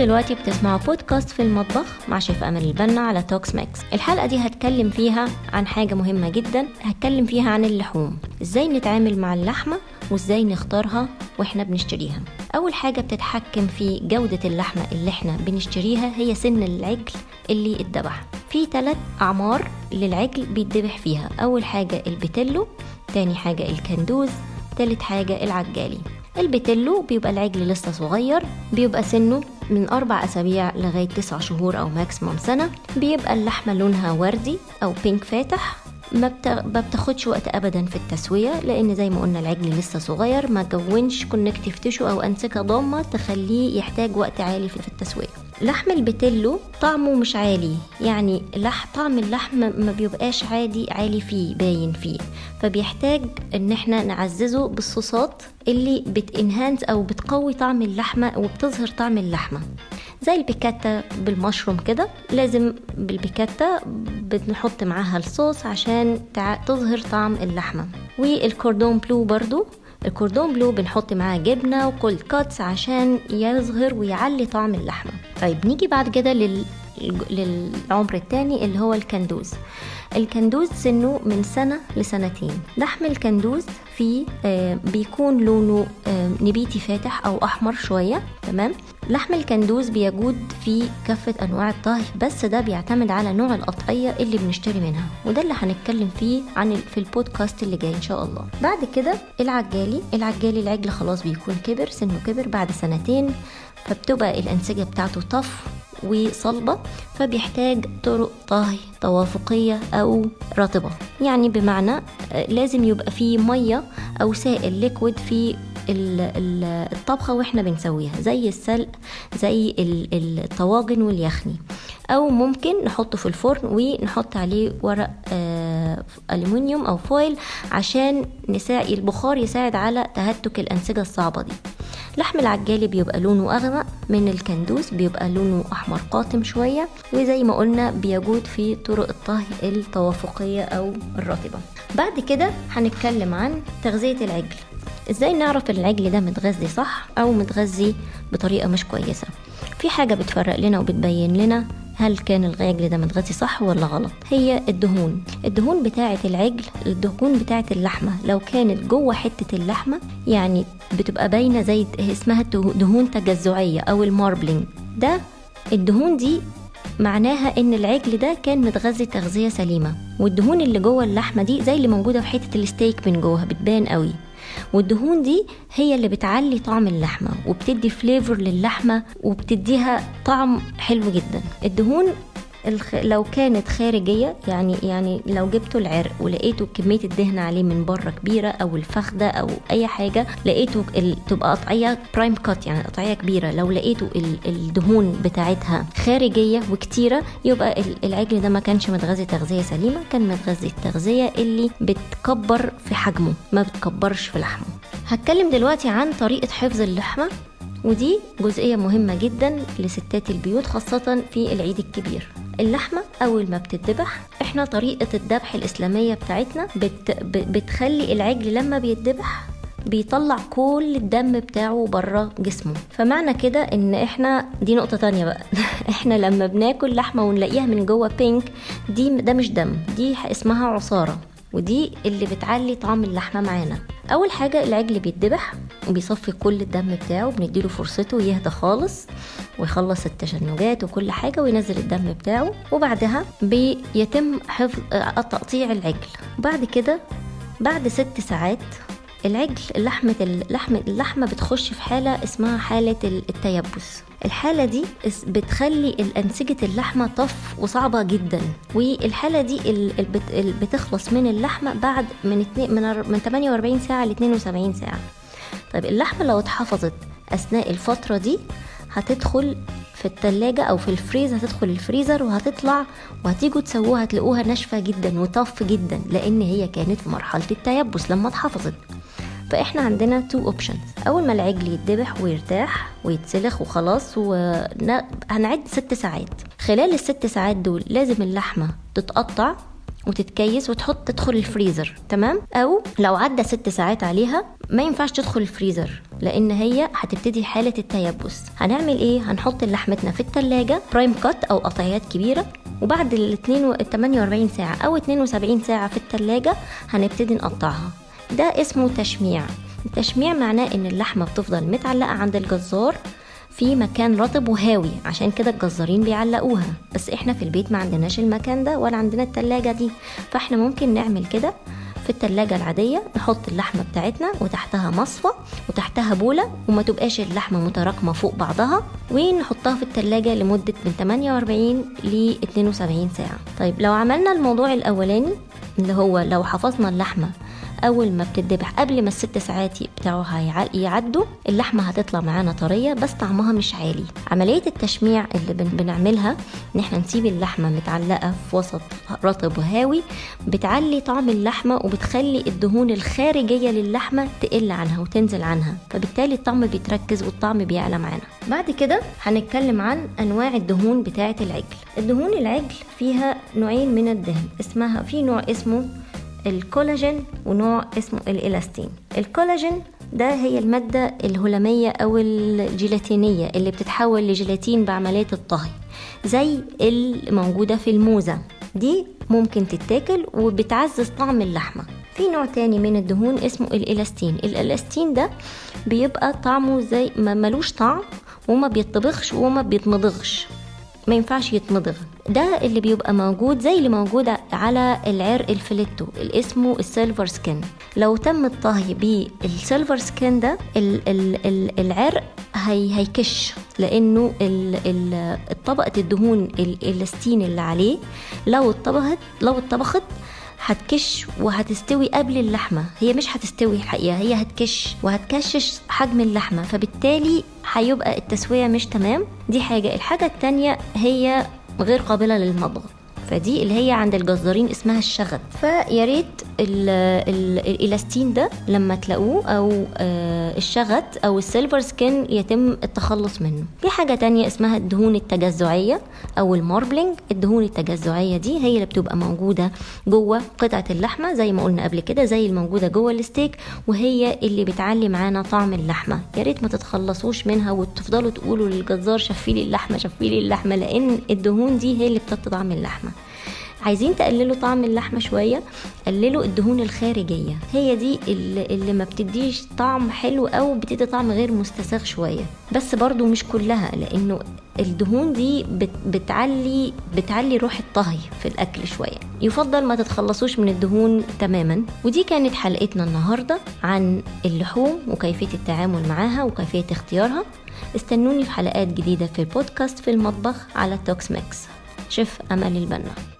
دلوقتي بتسمعوا بودكاست في المطبخ مع شيف أمل البنا على توكس ماكس الحلقة دي هتكلم فيها عن حاجة مهمة جدا هتكلم فيها عن اللحوم. إزاي نتعامل مع اللحمة وإزاي نختارها وإحنا بنشتريها. أول حاجة بتتحكم في جودة اللحمة اللي إحنا بنشتريها هي سن العجل اللي اتذبح. في ثلاث أعمار للعجل بيتذبح فيها. أول حاجة البتلو تاني حاجة الكندوز تالت حاجة العجالي. البتلو بيبقى العجل لسه صغير بيبقى سنه من أربع أسابيع لغاية تسع شهور أو maximum سنة بيبقى اللحمة لونها وردي أو pink فاتح. ما, بت... ما بتاخدش وقت ابدا في التسوية لأن زي ما قلنا العجل لسه صغير ما كونش connective tissue أو انسجه ضامة تخليه يحتاج وقت عالي في التسوية. لحم البتلو طعمه مش عالي. يعني لح طعم اللحم ما بيبقاش عادي عالي فيه باين فيه. فبيحتاج إن إحنا نعززه بالصوصات اللي بت enhance أو بتقوي طعم اللحمة وبتظهر طعم اللحمة. زي البيكاتا بالمشروم كده. لازم بالبيكاتا بنحط معاها الصوص عشان تظهر طعم اللحمة. والكوردون بلو برضو الكوردون بلو بنحط معاه جبنة و cold cuts عشان يظهر ويعلي طعم اللحمة. طيب نيجي بعد كده لل... للعمر الثاني اللي هو الكندوز. الكندوز سنه من سنة لسنتين. لحم الكندوز فيه آه بيكون لونه آه نبيتي فاتح أو أحمر شوية تمام؟ لحم الكندوز بيجود في كافة أنواع الطهي بس ده بيعتمد على نوع القطعية اللي بنشتري منها وده اللي هنتكلم فيه عن في البودكاست اللي جاي إن شاء الله. بعد كده العجالي. العجالي العجل خلاص بيكون كبر سنه كبر بعد سنتين فبتبقى الأنسجة بتاعته tough وصلبة فبيحتاج طرق طهي توافقية أو رطبة. يعني بمعنى لازم يبقى فيه مية أو سائل ليكويد في الطبخة وإحنا بنسويها زي السلق زي الطواجن واليخني. أو ممكن نحطه في الفرن ونحط عليه ورق آه الومنيوم أو فويل عشان نساعد البخار يساعد على تهتك الأنسجة الصعبة دي. لحم العجالي بيبقى لونه أغمق من الكندوز بيبقى لونه أحمر قاتم شوية وزي ما قلنا بيجود في طرق الطهي التوافقية أو الرطبة. بعد كده هنتكلم عن تغذية العجل. إزاي نعرف العجل ده متغذي صح أو متغذي بطريقة مش كويسة؟ في حاجة بتفرق لنا وبتبين لنا هل كان العجل ده متغذي صح ولا غلط؟ هي الدهون. الدهون بتاعه العجل الدهون بتاعه اللحمة. لو كانت جوه حتة اللحمة يعني بتبقى باينة زي اسمها دهون تجزعية أو ال marbling. ده الدهون دي معناها إن العجل ده كان متغذي تغذية سليمة. والدهون اللي جوه اللحمة دي زي اللي موجودة في حتة الستيك من جوه بتبان قوي. والدهون دي هي اللي بتعلي طعم اللحمة وبتدي flavor للحمة وبتديها طعم حلو جدا. الدهون الخ... لو كانت خارجية يعني يعني لو جبتوا العرق ولقيتوا كمية الدهن عليه من بره كبيرة أو الفخدة أو أي حاجة لقيتوا ال... تبقى قطعية prime cut يعني قطعية كبيرة. لو لقيتوا ال... الدهون بتاعتها خارجية وكتيرة يبقى العجل ده ما كانش متغذي تغذية سليمة كان متغذي التغذية اللي بتكبر في حجمه ما بتكبرش في لحمه. هتكلم دلوقتي عن طريقة حفظ اللحمة ودي جزئية مهمة جدا لستات البيوت خاصة في العيد الكبير. اللحمة أول ما بتتذبح. إحنا طريقة الذبح الإسلامية بتاعتنا بت بتخلي العجل لما بيتذبح بيطلع كل الدم بتاعه بره جسمه. فمعنى كده إن إحنا دي نقطة تانية بقى. إحنا لما بناكل لحمة ونلاقيها من جوه بينك دي ده مش دم دي اسمها عصارة. ودي اللي بتعلي طعم اللحمة معانا. أول حاجة العجل بيتذبح وبيصفي كل الدم بتاعه بنديله فرصته يهدى خالص ويخلص التشنجات وكل حاجة وينزل الدم بتاعه. وبعدها بيتم حفظ تقطيع العجل. وبعد كده بعد ست ساعات العجل اللحمة اللحمة اللحمة بتخش في حالة اسمها حالة التيبس. الحالة دي بتخلي الأنسجة اللحمة tough وصعبة جدا. والحالة دي بتخلص من اللحمة بعد من من 48 ساعة ل 72 ساعة. طيب اللحمة لو اتحفظت أثناء الفترة دي هتدخل في التلاجة أو في الفريز هتدخل الفريزر وهتطلع وهتيجوا تسووها هتلاقوها ناشفة جدا و tough جدا لأن هي كانت في مرحلة التيبس لما اتحفظت. فإحنا عندنا two options أول ما العجل يتذبح ويرتاح ويتسلخ وخلاص وهنعد ست ساعات. خلال الست ساعات دول لازم اللحمة تتقطع وتتكيس وتحط تدخل الفريزر تمام؟ أو لو عدى ست ساعات عليها ما ينفعش تدخل الفريزر لأن هي هتبتدي حالة التيبس. هنعمل إيه؟ هنحط لحمتنا في التلاجة prime cut أو قطعيات كبيرة وبعد ال 48 ساعة أو 72 ساعة في التلاجة هنبتدي نقطعها. ده اسمه تشميع. التشميع معناه إن اللحمة بتفضل متعلقة عند الجزار في مكان رطب وهاوي عشان كده الجزارين بيعلقوها. بس إحنا في البيت ما عندناش المكان ده ولا عندنا التلاجة دي. فإحنا ممكن نعمل كده في التلاجة العادية نحط اللحمة بتاعتنا وتحتها مصفى وتحتها بولة وما تبقاش اللحمة متراكمة فوق بعضها ونحطها في التلاجة لمدة من 48 ل 72 ساعة. طيب لو عملنا الموضوع الأولاني اللي هو لو حفظنا اللحمة أول ما بتدبح قبل ما الست ساعات بتاعها يعدوا اللحمة هتطلع معانا طرية بس طعمها مش عالي. عملية التشميع اللي بن بنعملها إن إحنا نسيب اللحمة متعلقة في وسط رطب وهاوي بتعلي طعم اللحمة وبتخلي الدهون الخارجية للحمة تقل عنها وتنزل عنها فبالتالي الطعم بيتركز والطعم بيعلى معانا. بعد كده هنتكلم عن أنواع الدهون بتاعة العجل. الدهون العجل فيها نوعين من الدهن اسمها في نوع اسمه الكولاجين ونوع اسمه الإلاستين. الكولاجين ده هي المادة الهلامية أو الجيلاتينية اللي بتتحول لجيلاتين بعملية الطهي زي الموجودة في الموزة. دي ممكن تتاكل وبتعزز طعم اللحمة. في نوع تاني من الدهون اسمه الإلاستين. الإلاستين ده بيبقى طعمه زي ملوش طعم وما بيطبخش وما بيتمضغش. ما ينفعش يتمضغ ده اللي بيبقى موجود زي اللي موجود على العرق الفليتو اللي اسمه ال silver skin لو تم الطهي بال silver skin ده ال ال ال العرق هي هيكش لأنه الطبقه الدهون الاستين اللي عليه لو اتطبخت لو اتطبخت هتكش وهتستوي قبل اللحمة. هي مش هتستوي الحقيقة هي هتكش وهتكشش حجم اللحمة. فبالتالي هيبقى التسوية مش تمام. دي حاجة. الحاجة التانية هي غير قابلة للمضغ فدي اللي هي عند الجزارين اسمها الشغت فيا ريت الإلاستين ده لما تلاقوه أو آه، الشغت أو ال silver skin يتم التخلص منه. في حاجة تانية اسمها الدهون التجزعية أو ال marbling. الدهون التجزعية دي هي اللي بتبقى موجودة جوه قطعة اللحمة زي ما قلنا قبل كده زي الموجودة جوه الستيك وهي اللي بتعلي معانا طعم اللحمة. يا ريت ما تتخلصوش منها وتفضلوا تقولوا للجزار شفي لي اللحمة شفي لي اللحمة لأن الدهون دي هي اللي بتطعم طعم اللحمة. عايزين تقللوا طعم اللحمة شوية قللوا الدهون الخارجية. هي دي اللي, اللي ما بتديش طعم حلو أو بتدي طعم غير مستساغ شوية. بس برضو مش كلها لأنه الدهون دي بتعلي بتعلي روح الطهي في الأكل شوية. يفضل ما تتخلصوش من الدهون تماما. ودي كانت حلقتنا النهارده عن اللحوم وكيفية التعامل معاها وكيفية اختيارها. استنوني في حلقات جديدة في البودكاست في المطبخ على توكس ميكس. شيف أمل البنا.